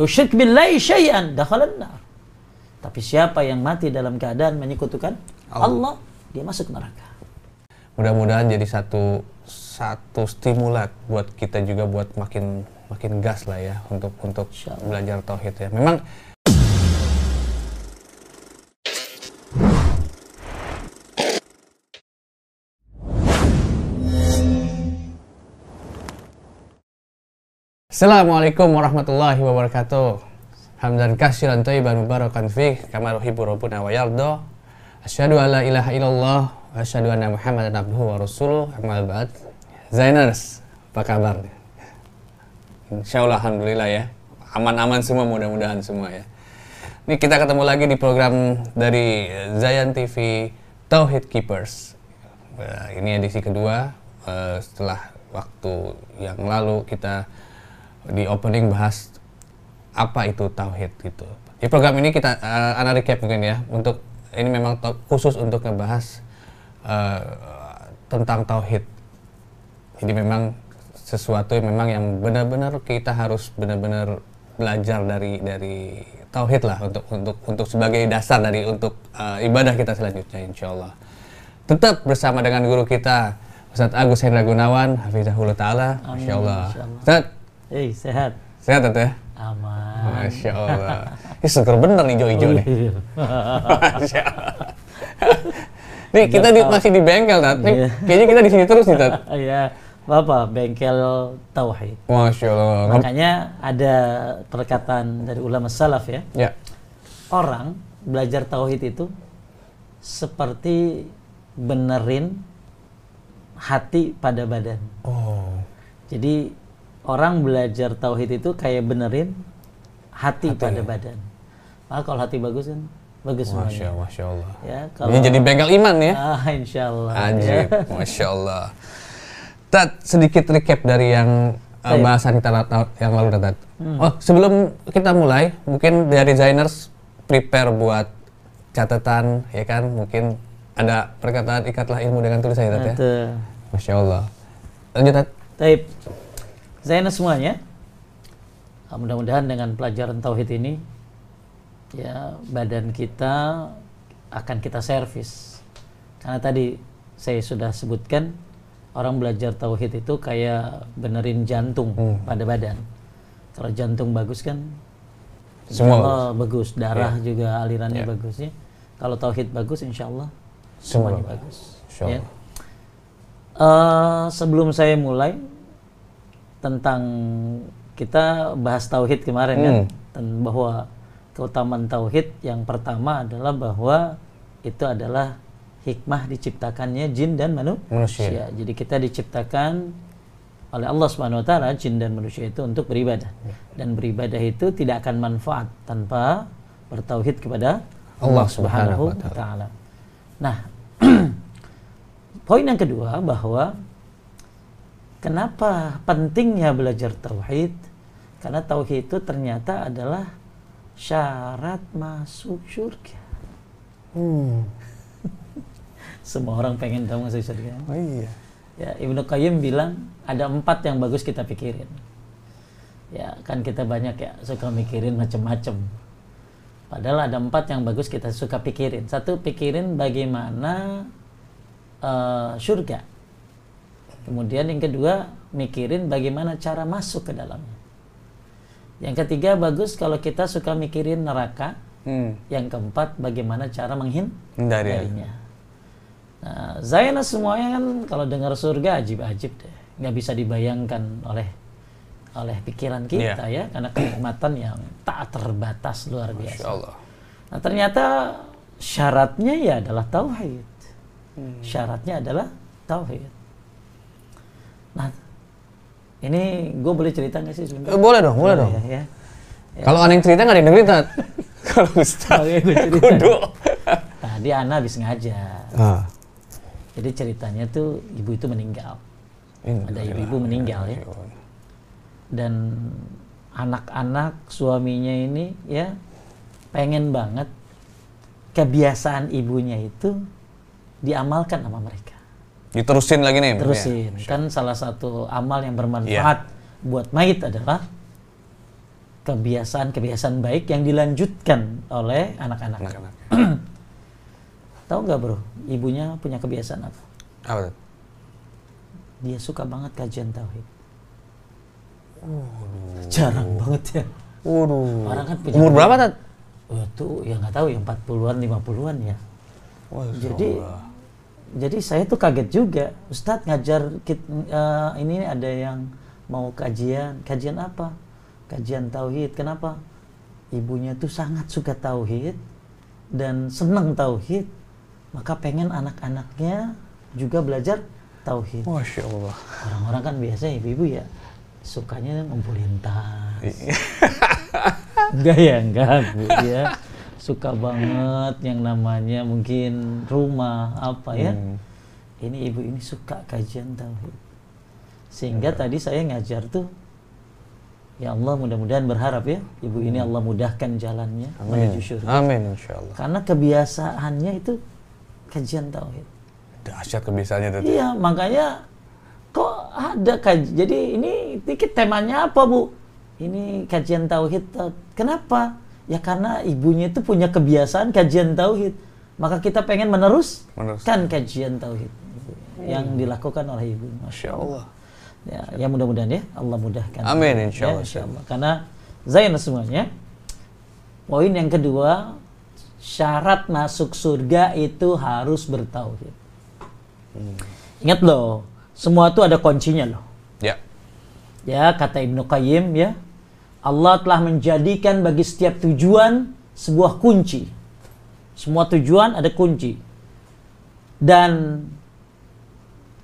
Yusyrik billahi syai'an dakhalan nar. Tapi siapa yang mati dalam keadaan menyekutukan Allah, Allah dia masuk neraka. Mudah-mudahan jadi satu satu stimulat buat kita juga buat makin makin gas lah ya untuk untuk belajar tauhid ya. Memang Assalamualaikum warahmatullahi wabarakatuh. Hamdan kasiran thayyiban mubarakan fih kama yuhibbu rabbuna wa yarda. Asyhadu an la ilaha illallah wa asyhadu anna Muhammadan abduhu wa rasuluh. Amma ba'd. Zainers, apa kabar? Insyaallah alhamdulillah ya. Aman-aman semua mudah-mudahan semua ya. Ini kita ketemu lagi di program dari Zayan TV Tauhid Keepers. Nah, ini edisi kedua uh, setelah waktu yang lalu kita di opening bahas apa itu tauhid gitu. Di program ini kita uh, anak recap mungkin ya untuk ini memang khusus untuk ngebahas uh, tentang tauhid. Jadi memang sesuatu yang memang yang benar-benar kita harus benar-benar belajar dari dari tauhid lah untuk untuk untuk sebagai dasar dari untuk uh, ibadah kita selanjutnya insya Allah. Tetap bersama dengan guru kita Ustadz Agus Hendra Gunawan, Hafizahullah Ta'ala. Masya Allah. Ustadz, Hei, sehat. Sehat ya? Aman. Masya Allah. Ini seger bener nih hijau-hijau nih. Iya. Masya Allah. nih kita di, masih di bengkel, Tat. Nih, iya. kayaknya kita di sini terus nih, Tat. Iya. Bapak, bengkel tauhid. Masya Allah. Makanya ada perkataan dari ulama salaf ya. Ya. Orang belajar tauhid itu seperti benerin hati pada badan. Oh. Jadi orang belajar tauhid itu kayak benerin hati, hati pada badan. Maka kalau hati bagus kan bagus Masya, semuanya. Masya Allah. Ya, kalau, Ini jadi bengkel iman ya? Ah, insya Allah. Ajib, ya. Masya Allah. Tat, sedikit recap dari yang uh, bahasan kita yang lalu Tat. Hmm. Oh, sebelum kita mulai, mungkin dari designers prepare buat catatan, ya kan? Mungkin ada perkataan ikatlah ilmu dengan tulisan ya Tat ya? Masya Allah. Lanjut Tat. Zainah semuanya. Ah, mudah-mudahan dengan pelajaran tauhid ini ya badan kita akan kita servis. Karena tadi saya sudah sebutkan orang belajar tauhid itu kayak benerin jantung hmm. pada badan. Kalau jantung bagus kan semua bagus, darah yeah. juga alirannya yeah. bagus ya. Kalau tauhid bagus insya Allah semuanya Semua. bagus. Insya Allah. Ya. Uh, sebelum saya mulai tentang kita bahas tauhid kemarin kan, hmm. kan dan bahwa keutamaan tauhid yang pertama adalah bahwa itu adalah hikmah diciptakannya jin dan manu manusia. manusia. Jadi kita diciptakan oleh Allah Subhanahu wa taala jin dan manusia itu untuk beribadah. Ya. Dan beribadah itu tidak akan manfaat tanpa bertauhid kepada Allah Subhanahu wa taala. Nah, poin yang kedua bahwa Kenapa pentingnya belajar tauhid? Karena tauhid itu ternyata adalah syarat masuk surga. Hmm. Semua orang pengen tahu masuk surga. Oh iya. Ya, Ibnu Qayyim bilang ada empat yang bagus kita pikirin. Ya, kan kita banyak ya suka mikirin macam-macam. Padahal ada empat yang bagus kita suka pikirin. Satu, pikirin bagaimana uh, surga Kemudian yang kedua, mikirin bagaimana cara masuk ke dalamnya. Yang ketiga, bagus kalau kita suka mikirin neraka. Hmm. Yang keempat, bagaimana cara menghindarinya. Nah, Zainah semuanya kan kalau dengar surga ajib-ajib deh. Nggak bisa dibayangkan oleh oleh pikiran kita yeah. ya. Karena kenikmatan yang tak terbatas luar biasa. Allah. Nah ternyata syaratnya ya adalah tauhid. Hmm. Syaratnya adalah tauhid. Nah, ini gue boleh cerita nggak sih sebentar? Eh, boleh dong, boleh dong. Ya, ya. Ya. Kalau aneh cerita nggak ada yang dengerin, Kalau Ustaz, kudu. Tadi Ana habis ngajar. Ah. Jadi ceritanya tuh ibu itu meninggal. Ini ada ibu-ibu meninggal ya. Dan anak-anak suaminya ini ya pengen banget kebiasaan ibunya itu diamalkan sama mereka. Diterusin lagi nih. Terusin. Ya. Kan salah satu amal yang bermanfaat ya. buat mayit adalah kebiasaan-kebiasaan baik yang dilanjutkan oleh anak-anak. Tahu nggak bro, ibunya punya kebiasaan apa? Apa tuh? Dia suka banget kajian tauhid. Jarang banget ya. Waduh. Orang kan punya Umur berapa, Tat? Oh, itu ya nggak tahu ya 40-an 50-an ya. Wah, Jadi Allah. Jadi saya tuh kaget juga. Ustadz ngajar kit- eh, ini ada yang mau kajian. Kajian apa? Kajian tauhid. Kenapa? Ibunya tuh sangat suka tauhid dan senang tauhid. Maka pengen anak-anaknya juga belajar tauhid. Masya Allah. Orang-orang kan biasa ibu-ibu ya sukanya ngumpulin tas. enggak ya, enggak Bu ya. Suka banget yang namanya mungkin rumah apa ya. Hmm. Ini ibu ini suka kajian tauhid. Sehingga tadi saya ngajar tuh ya Allah mudah-mudahan berharap ya ibu ini Allah mudahkan jalannya menuju Amin. syurga. Amin insya Allah. Karena kebiasaannya itu kajian tauhid. Dahsyat kebiasaannya tuh. Iya, makanya kok ada kajian. Jadi ini dikit temanya apa, Bu? Ini kajian tauhid. Kenapa? Ya karena ibunya itu punya kebiasaan kajian tauhid. Maka kita pengen meneruskan Meneruskan. kajian tauhid yang dilakukan oleh ibu. Masya Allah. Ya, ya mudah-mudahan ya Allah mudahkan. Amin, insya Ya, Allah. insya Allah. Karena Zain semuanya. Poin yang kedua, syarat masuk surga itu harus bertauhid. Hmm. Ingat loh, semua itu ada kuncinya loh. Ya. Ya, kata Ibnu Qayyim ya, Allah telah menjadikan bagi setiap tujuan sebuah kunci. Semua tujuan ada kunci. Dan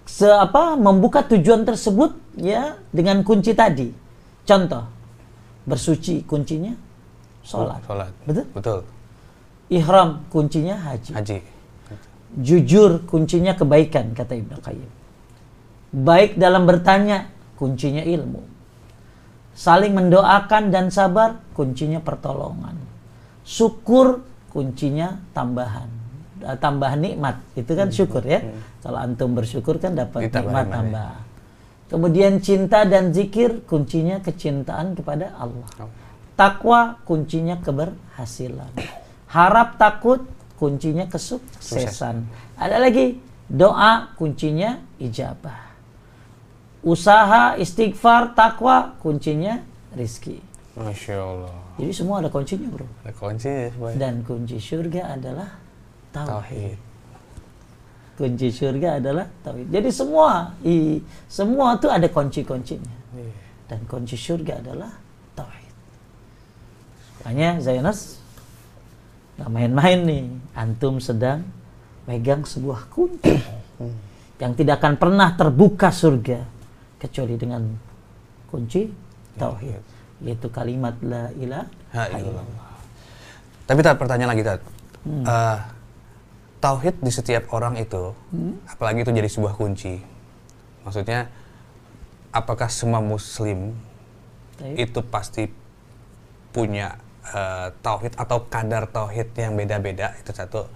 se apa membuka tujuan tersebut ya dengan kunci tadi. Contoh, bersuci kuncinya sholat. Sholat. Betul? Betul. Ihram kuncinya haji. Haji. Jujur kuncinya kebaikan kata Ibnu Qayyim. Baik dalam bertanya kuncinya ilmu. Saling mendoakan dan sabar kuncinya pertolongan. Syukur kuncinya tambahan. Eh, Tambahan nikmat itu kan syukur ya. Kalau antum bersyukur kan dapat Ditambah nikmat nikmat, tambah. Kemudian cinta dan zikir kuncinya kecintaan kepada Allah. Takwa kuncinya keberhasilan. Harap takut kuncinya kesuksesan. Ada lagi doa kuncinya ijabah. Usaha, istighfar, takwa kuncinya rizki. Masya Allah. Jadi semua ada kuncinya bro. Ada kunci ya semuanya. Dan kunci surga adalah tauhid. Tauhid. Kunci surga adalah tauhid. Jadi semua i, semua itu ada kunci-kuncinya. Iya. Dan kunci surga adalah tauhid. Makanya Zainas nggak main-main nih. Antum sedang megang sebuah kunci yang tidak akan pernah terbuka surga kecuali dengan kunci tauhid, yaitu kalimat la ilaha Ha, illallah. Tapi tak pertanyaan lagi Tat. Eh, tauhid di setiap orang itu, apalagi itu jadi sebuah kunci. Maksudnya, apakah semua Muslim Baik. itu pasti punya eh, tauhid atau kadar tauhid yang beda-beda itu satu,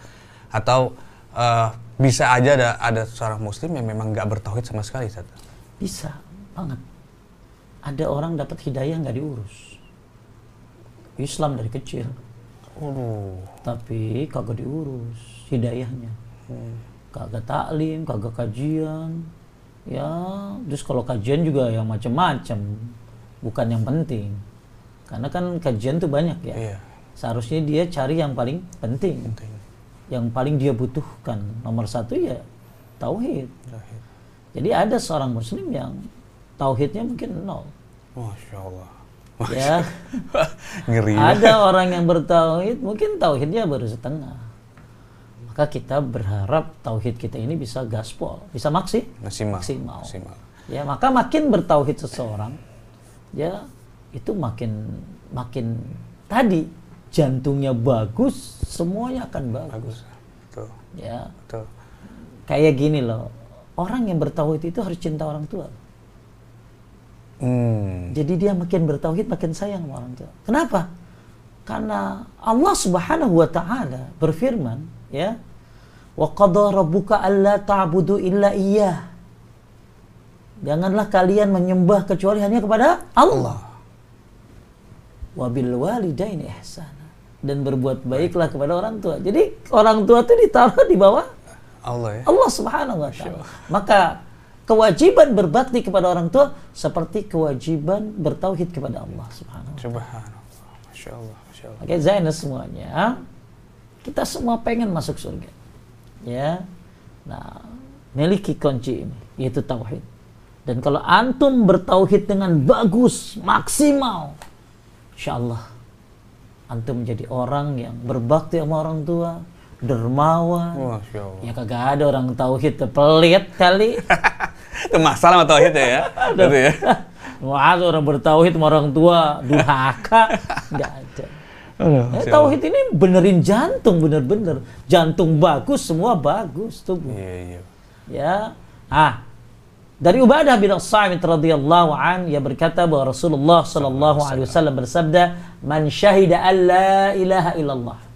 atau eh, bisa aja ada ada seorang Muslim yang memang nggak bertauhid sama sekali satu. Bisa banget. Ada orang dapat hidayah nggak diurus. Islam dari kecil, tapi kagak diurus hidayahnya. Kagak taklim, kagak kajian. Ya, terus kalau kajian juga yang macam-macam, bukan yang penting. Karena kan kajian tuh banyak ya. Iya. Seharusnya dia cari yang paling penting, Penting. yang paling dia butuhkan. Nomor satu ya tauhid. Tauhid. Jadi ada seorang muslim yang tauhidnya mungkin nol. Masya Allah. Ya, Ngeri. ya. ada orang yang bertauhid mungkin tauhidnya baru setengah. Maka kita berharap tauhid kita ini bisa gaspol, bisa maksi, Maksimal. maksimal. Maksimal. Ya, maka makin bertauhid seseorang, ya itu makin makin tadi jantungnya bagus, semuanya akan bagus. Bagus. Tuh. Ya, Tuh. kayak gini loh. Orang yang bertauhid itu harus cinta orang tua. Hmm. Jadi dia makin bertauhid makin sayang sama orang tua. Kenapa? Karena Allah Subhanahu wa taala berfirman, ya. Wa qada rabbuka alla ta'budu illa iyyah. Janganlah kalian menyembah kecuali hanya kepada Allah. wabil walidaini ihsana dan berbuat baiklah kepada orang tua. Jadi orang tua itu ditaruh di bawah Allah ya. Allah Subhanahu wa taala. Maka kewajiban berbakti kepada orang tua seperti kewajiban bertauhid kepada Allah Subhanahu wa taala. Subhanallah. Masya Allah. Masya Allah. Oke, Zainus semuanya. Kita semua pengen masuk surga. Ya. Nah, miliki kunci ini, yaitu tauhid. Dan kalau antum bertauhid dengan bagus, maksimal, insya Allah antum menjadi orang yang berbakti sama orang tua, dermawan. Masya Allah. Ya kagak ada orang tauhid pelit kali. Itu masalah sama tauhid ya. Gitu ya. Wah, orang bertauhid sama orang tua durhaka, nggak ada. Aduh, Ya, tauhid ini benerin jantung bener-bener. Jantung bagus, semua bagus tubuh. Iya, iya. Ya. Ah. Dari Ubadah bin As-Samit radhiyallahu an ia berkata bahwa Rasulullah sallallahu alaihi wasallam bersabda, "Man syahida an la ilaha illallah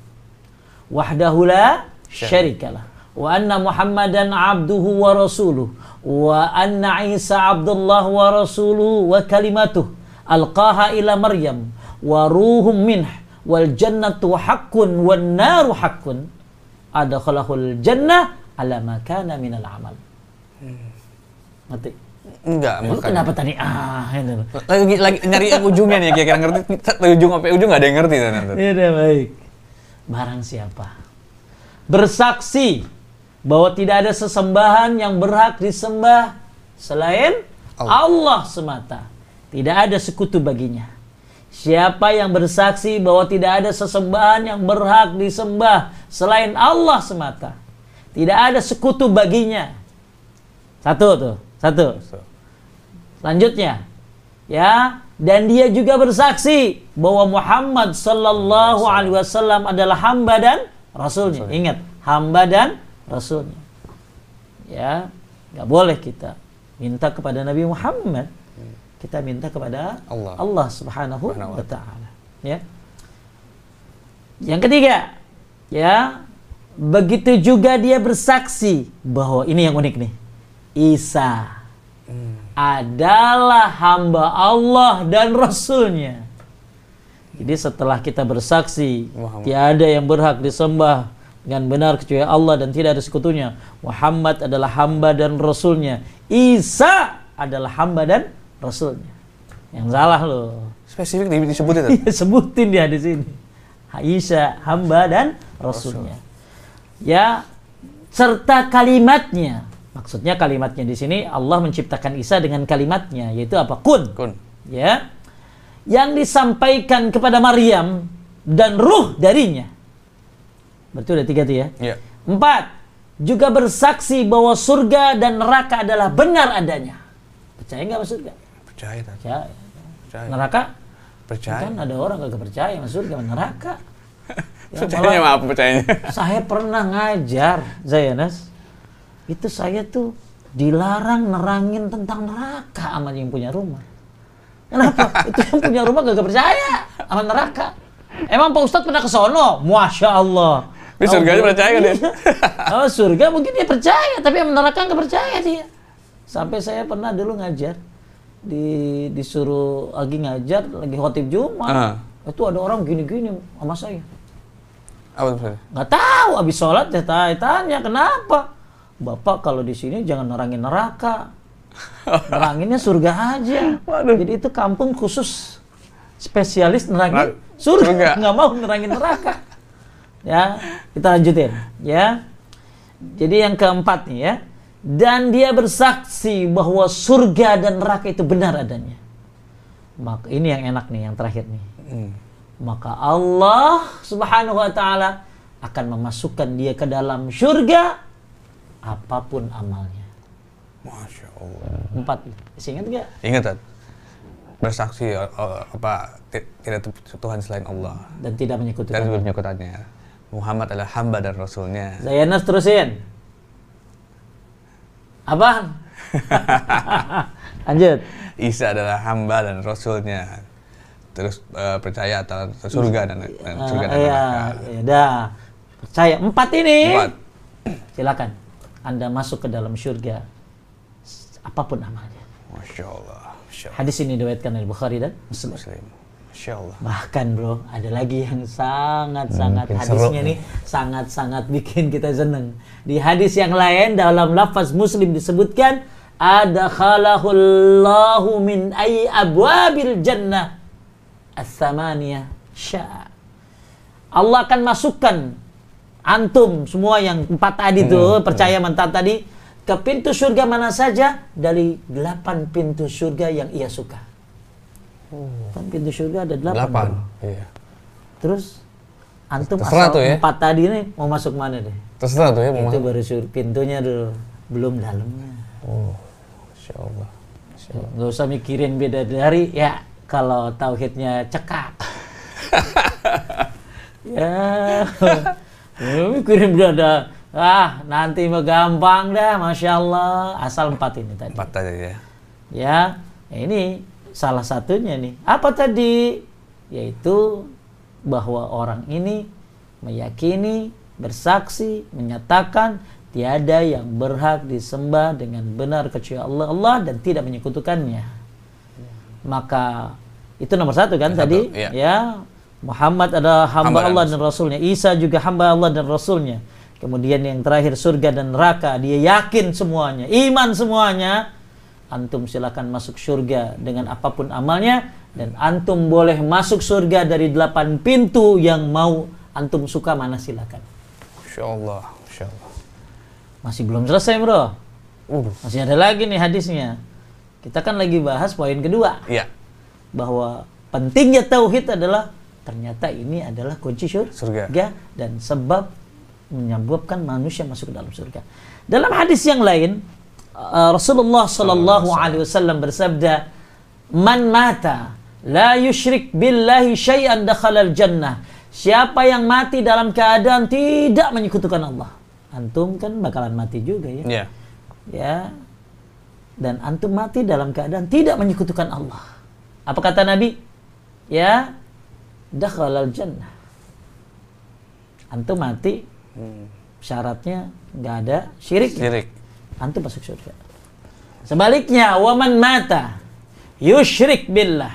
wahdahu la syarikalah wa anna Muhammadan abduhu wa rasuluh wa anna Isa abdullah wa rasuluhu wa kalimatuh alqaha ila Maryam wa ruhum minh wal jannatu haqqun wan naru haqqun adkhalahul jannah ala ma kana minal amal Ngerti? Enggak, Lu makanya. kenapa tadi ah ini loh. Lagi, lagi nyari yang ujungnya nih, kira-kira ngerti. Dari ujung sampai ujung nggak ada yang ngerti. Tan. Iya baik. Barang siapa bersaksi bahwa tidak ada sesembahan yang berhak disembah selain Allah. Allah, semata. Tidak ada sekutu baginya. Siapa yang bersaksi bahwa tidak ada sesembahan yang berhak disembah selain Allah semata. Tidak ada sekutu baginya. Satu tuh, satu. Selanjutnya, ya, dan dia juga bersaksi bahwa Muhammad sallallahu alaihi wasallam adalah hamba dan rasulnya. Ingat, hamba dan rasulnya. Ya, nggak boleh kita minta kepada Nabi Muhammad. Kita minta kepada Allah. Allah Subhanahu wa taala. Ya. Yang ketiga, ya, begitu juga dia bersaksi bahwa ini yang unik nih. Isa adalah hamba Allah dan Rasulnya. Jadi setelah kita bersaksi Muhammad. tiada yang berhak disembah dengan benar kecuali Allah dan tidak ada sekutunya. Muhammad adalah hamba dan Rasulnya. Isa adalah hamba dan Rasulnya. Yang salah loh. Spesifik di- disebutin. Iya, sebutin dia di sini. Aisyah hamba dan rasulnya. Ya, serta kalimatnya. Maksudnya kalimatnya di sini Allah menciptakan Isa dengan kalimatnya yaitu apa? Kun. Kun. Ya. Yang disampaikan kepada Maryam dan ruh darinya. Berarti udah tiga tuh ya. Iya. Empat, juga bersaksi bahwa surga dan neraka adalah benar adanya. Percaya nggak sama surga? Percaya. Percaya. Percaya. Neraka? Percaya. Kan ada orang gak percaya sama surga sama neraka. Ya, Percayanya malah maaf percayanya. saya pernah ngajar, Zayanas. Itu saya tuh dilarang nerangin tentang neraka sama yang punya rumah. Kenapa? itu yang punya rumah gak percaya sama neraka. Emang Pak Ustadz pernah ke sono? Masya Allah. Tapi surganya percaya nggak dia? Oh, surga mungkin dia percaya, tapi sama neraka nggak percaya dia. Sampai saya pernah dulu ngajar di disuruh lagi ngajar lagi khotib Jumat. Ah. Itu ada orang gini-gini sama saya. Apa maksudnya? Nggak tahu habis sholat ya tanya, tanya kenapa? Bapak kalau di sini jangan nerangin neraka. Neranginnya surga aja. Waduh. Jadi itu kampung khusus spesialis nerangin Nerang- surga. surga. Nggak mau nerangin neraka. Ya, kita lanjutin. Ya. Jadi yang keempat nih ya. Dan dia bersaksi bahwa surga dan neraka itu benar adanya. Maka ini yang enak nih, yang terakhir nih Hmm. maka Allah Subhanahu wa taala akan memasukkan dia ke dalam surga apa pun amalnya. Masya Allah. Empat. Masih ingat gak? Ingat. Bersaksi eh, eh, apa ti- tidak Tuhan selain Allah Dan tidak dan menyekutukan. penyekutannya. Muhammad adalah hamba dan rasulnya. Zayanas terusin. Apa? Lanjut. Isa adalah hamba dan rasulnya. Terus eh, percaya atas surga dan, dan Ah, surga dan iya, neraka. ya dah. Percaya. Empat ini. Empat. Silakan. Anda masuk ke dalam surga. Apa pun amalnya. Masya Allah. Masya Allah. Hadis ini diriwayatkan oleh Bukhari dan Muslim. Muslim. Masya Allah. Bahkan bro, ada lagi yang sangat-sangat Hmm, hadisnya seru nih sangat-sangat bikin kita seneng. Di hadis yang lain dalam lafaz Muslim disebutkan ada khalahullahu min ay abwabil jannah as-samaniyah sya'a. Allah akan masukkan antum semua yang empat tadi tuh percaya mantap tadi ke pintu surga mana saja dari delapan pintu surga yang ia suka. Kan pintu surga ada delapan. Delapan. Iya. Terus antum Terserah asal tuh ya. empat tadi nih mau masuk mana deh? Terserah tuh ya mau Itu masuk. baru sur pintunya dulu, belum dalamnya. Oh, Masya Allah. Masya Allah. Nggak usah mikirin beda dari ya kalau tauhidnya cekak. ya, ya mikirin beda ah nanti mah gampang dah, masya Allah. Asal empat ini tadi. Empat tadi ya. Ya, ini salah satunya nih. Apa tadi? Yaitu bahwa orang ini meyakini, bersaksi, menyatakan tiada yang berhak disembah dengan benar kecuali Allah, Allah dan tidak menyekutukannya. Maka itu nomor satu kan Satu, tadi, iya. ya Muhammad adalah hamba, Hamba Allah dan Rasulnya. Isa juga hamba Allah dan Rasulnya. Kemudian yang terakhir surga dan neraka. Dia yakin semuanya. Iman semuanya. Antum silakan masuk surga dengan apa pun amalnya. Dan antum boleh masuk surga dari delapan pintu yang mau antum suka mana silakan. Masya Allah. Masya Allah. Masih belum selesai bro. Uh, Masih ada lagi nih hadisnya. Kita kan lagi bahas poin kedua. iya. Bahwa pentingnya tauhid adalah ternyata ini adalah kunci syur- Surga. dan sebab menyebabkan manusia masuk ke dalam surga. Dalam hadis yang lain uh, Rasulullah sallallahu alaihi wasallam bersabda, "Man mata la yusyrik billahi syai'an dakhala jannah." Siapa yang mati dalam keadaan tidak menyekutukan Allah. Antum kan bakalan mati juga ya. Iya. Ya. Dan antum mati dalam keadaan tidak menyekutukan Allah. Apa kata Nabi? Ya, dakhalal jannah. Antum mati syaratnya nggak ada syirik. Syirik. Antum masuk surga. Sebaliknya, waman mata yusyrik billah.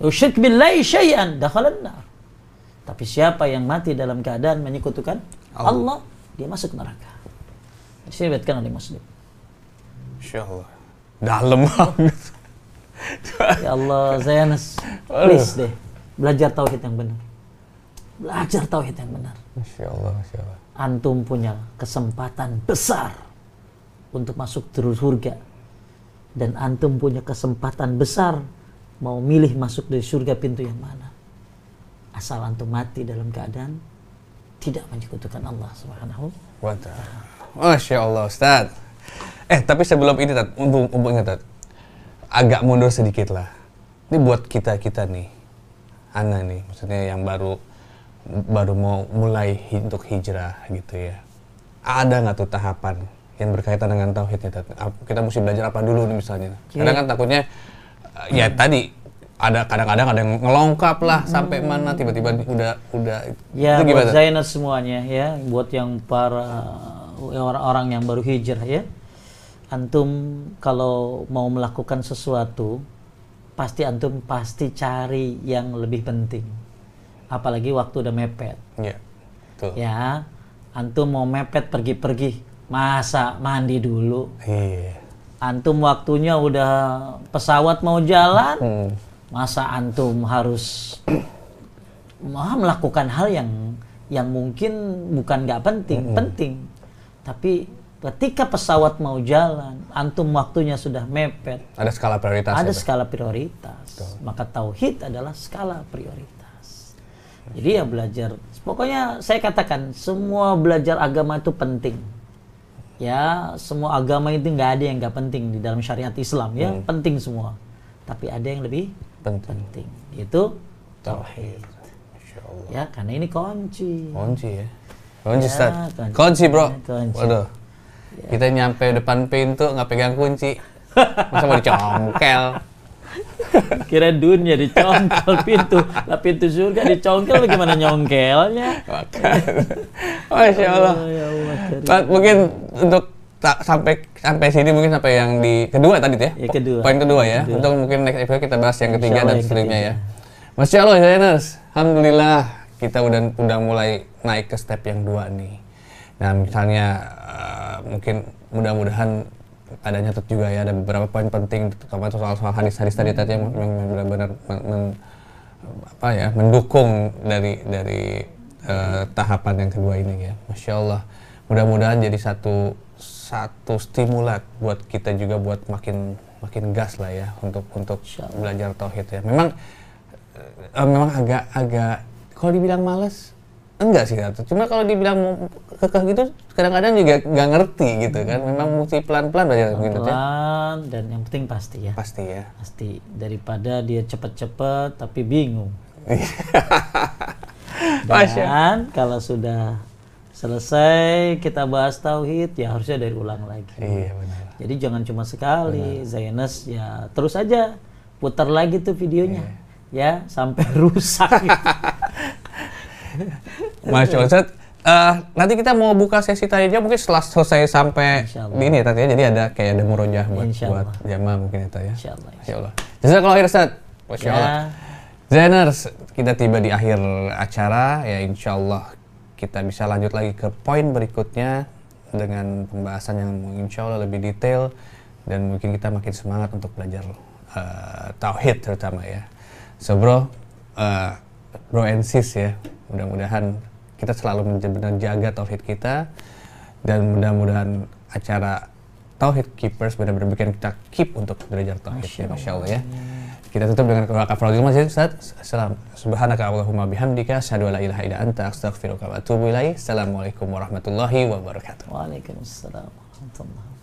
Yusyrik billahi syai'an dakhalan nar. Tapi siapa yang mati dalam keadaan menyekutukan Allah. Allah, dia masuk neraka. Disebutkan oleh Muslim. Masya Allah. Dalam banget. Ya Allah, Zayanas, please deh, belajar tauhid yang benar. Belajar tauhid yang benar. Masya Allah. Masya Allah. Antum punya kesempatan besar untuk masuk terus surga. Dan antum punya kesempatan besar mau milih masuk dari surga pintu yang mana. Asal antum mati dalam keadaan tidak menyekutukan Allah Subhanahu Wa ta'ala. Masya Allah Ustaz. Eh tapi sebelum ini Tat, mumpung, mumpung ingat Tat. Agak mundur sedikit lah. Ini buat kita-kita nih. Ana nih, maksudnya yang baru baru mau mulai untuk hijrah gitu ya. Ada nggak tuh tahapan yang berkaitan dengan tauhid nih Tat? Ap- Kita mesti belajar apa dulu nih misalnya. Kadang kan takutnya eh, ya tadi ada kadang-kadang ada yang ngelongkap lah sampai mana tiba-tiba udah udah Ya, itu buat? Zainat semuanya ya, buat yang para orang-orang yang baru hijrah ya. Antum kalau mau melakukan sesuatu, pasti antum pasti cari yang lebih penting. Apalagi waktu udah mepet. Iya. Tuh. Ya, antum mau mepet pergi-pergi, masa mandi dulu. Iya. Antum waktunya udah pesawat mau jalan, Hmm. masa antum harus melakukan hal yang yang mungkin bukan nggak penting penting tapi ketika pesawat mau jalan antum waktunya sudah mepet Ada skala prioritas. ada ya, skala prioritas maka tauhid adalah skala prioritas jadi ya belajar pokoknya saya katakan semua belajar agama itu penting ya semua agama itu nggak ada yang nggak penting di dalam syariat Islam ya penting semua tapi ada yang lebih Penting. penting itu tauhid ya karena ini kunci Kunci ya. Kunci, Ya, Ustaz. Kunci, bro. Kunci. Waduh. Kita nyampe depan pintu nggak pegang kunci. Masa mau dicongkel? kira dunia dicongkel pintu lah pintu surga dicongkel bagaimana nyongkelnya Makan. Masya Allah. Oh, ya Allah, mungkin untuk ta- sampai sampai sini mungkin sampai yang di kedua tadi tuh ya. Ya, kedua. Poin kedua ya. Kedua. Untuk mungkin next episode kita bahas yang ketiga Insya dan seterusnya ya. Masya Allah Zainers, Alhamdulillah kita udah udah mulai naik ke step yang dua nih. Nah misalnya uh, mungkin mudah-mudahan ada nyatet juga ya ada beberapa poin penting terutama soal soal hadis-hadis tadi tadi yang benar-benar men, men- apa ya mendukung dari dari uh, tahapan yang kedua ini ya. Masya Allah. Mudah-mudahan jadi satu satu stimulat buat kita juga buat makin makin gas lah ya untuk untuk belajar tauhid ya. Memang eh, memang agak agak kalau dibilang males enggak sih Ratu. Cuma kalau dibilang mau kekeh gitu kadang-kadang juga nggak ngerti gitu kan. Memang mesti pelan-pelan belajar gitu ya. pelan dan yang penting pasti ya Pasti ya. pasti daripada dia cepet-cepet tapi bingung dan kalau sudah selesai kita bahas tauhid ya harusnya dari ulang lagi Iya benar. jadi jangan cuma sekali Zainus ya terus aja putar lagi tuh videonya Iya. ya sampai rusak Masya Allah. Ustaz, eh, nanti kita mau buka sesi tanya jawab mungkin setelah selesai sampai Insya Allah. ini ya tadi ya. Jadi ada kayak ada murojah buat, Insya buat jamaah mungkin itu ya. Insya Allah Masya Allah. Jazakallah khair Ustaz. Masya Allah. ya Zainers, kita tiba di akhir acara ya insya Allah kita bisa lanjut lagi ke poin berikutnya dengan pembahasan yang insya Allah lebih detail dan mungkin kita makin semangat untuk belajar eh, tauhid terutama ya. So bro, eh, bro and sis ya, mudah-mudahan kita selalu benar-benar jaga tauhid kita dan mudah-mudahan acara tauhid keepers benar-benar bikin kita keep untuk belajar tauhid ya, masya Allah ya. Kita tutup dengan doa kafaratul majlis Ustaz. Assalam. Subhanaka Allahumma bihamdika asyhadu an la ilaha illa anta astaghfiruka wa atubu ilaik. Assalamualaikum warahmatullahi wabarakatuh. Waalaikumsalam warahmatullahi wabarakatuh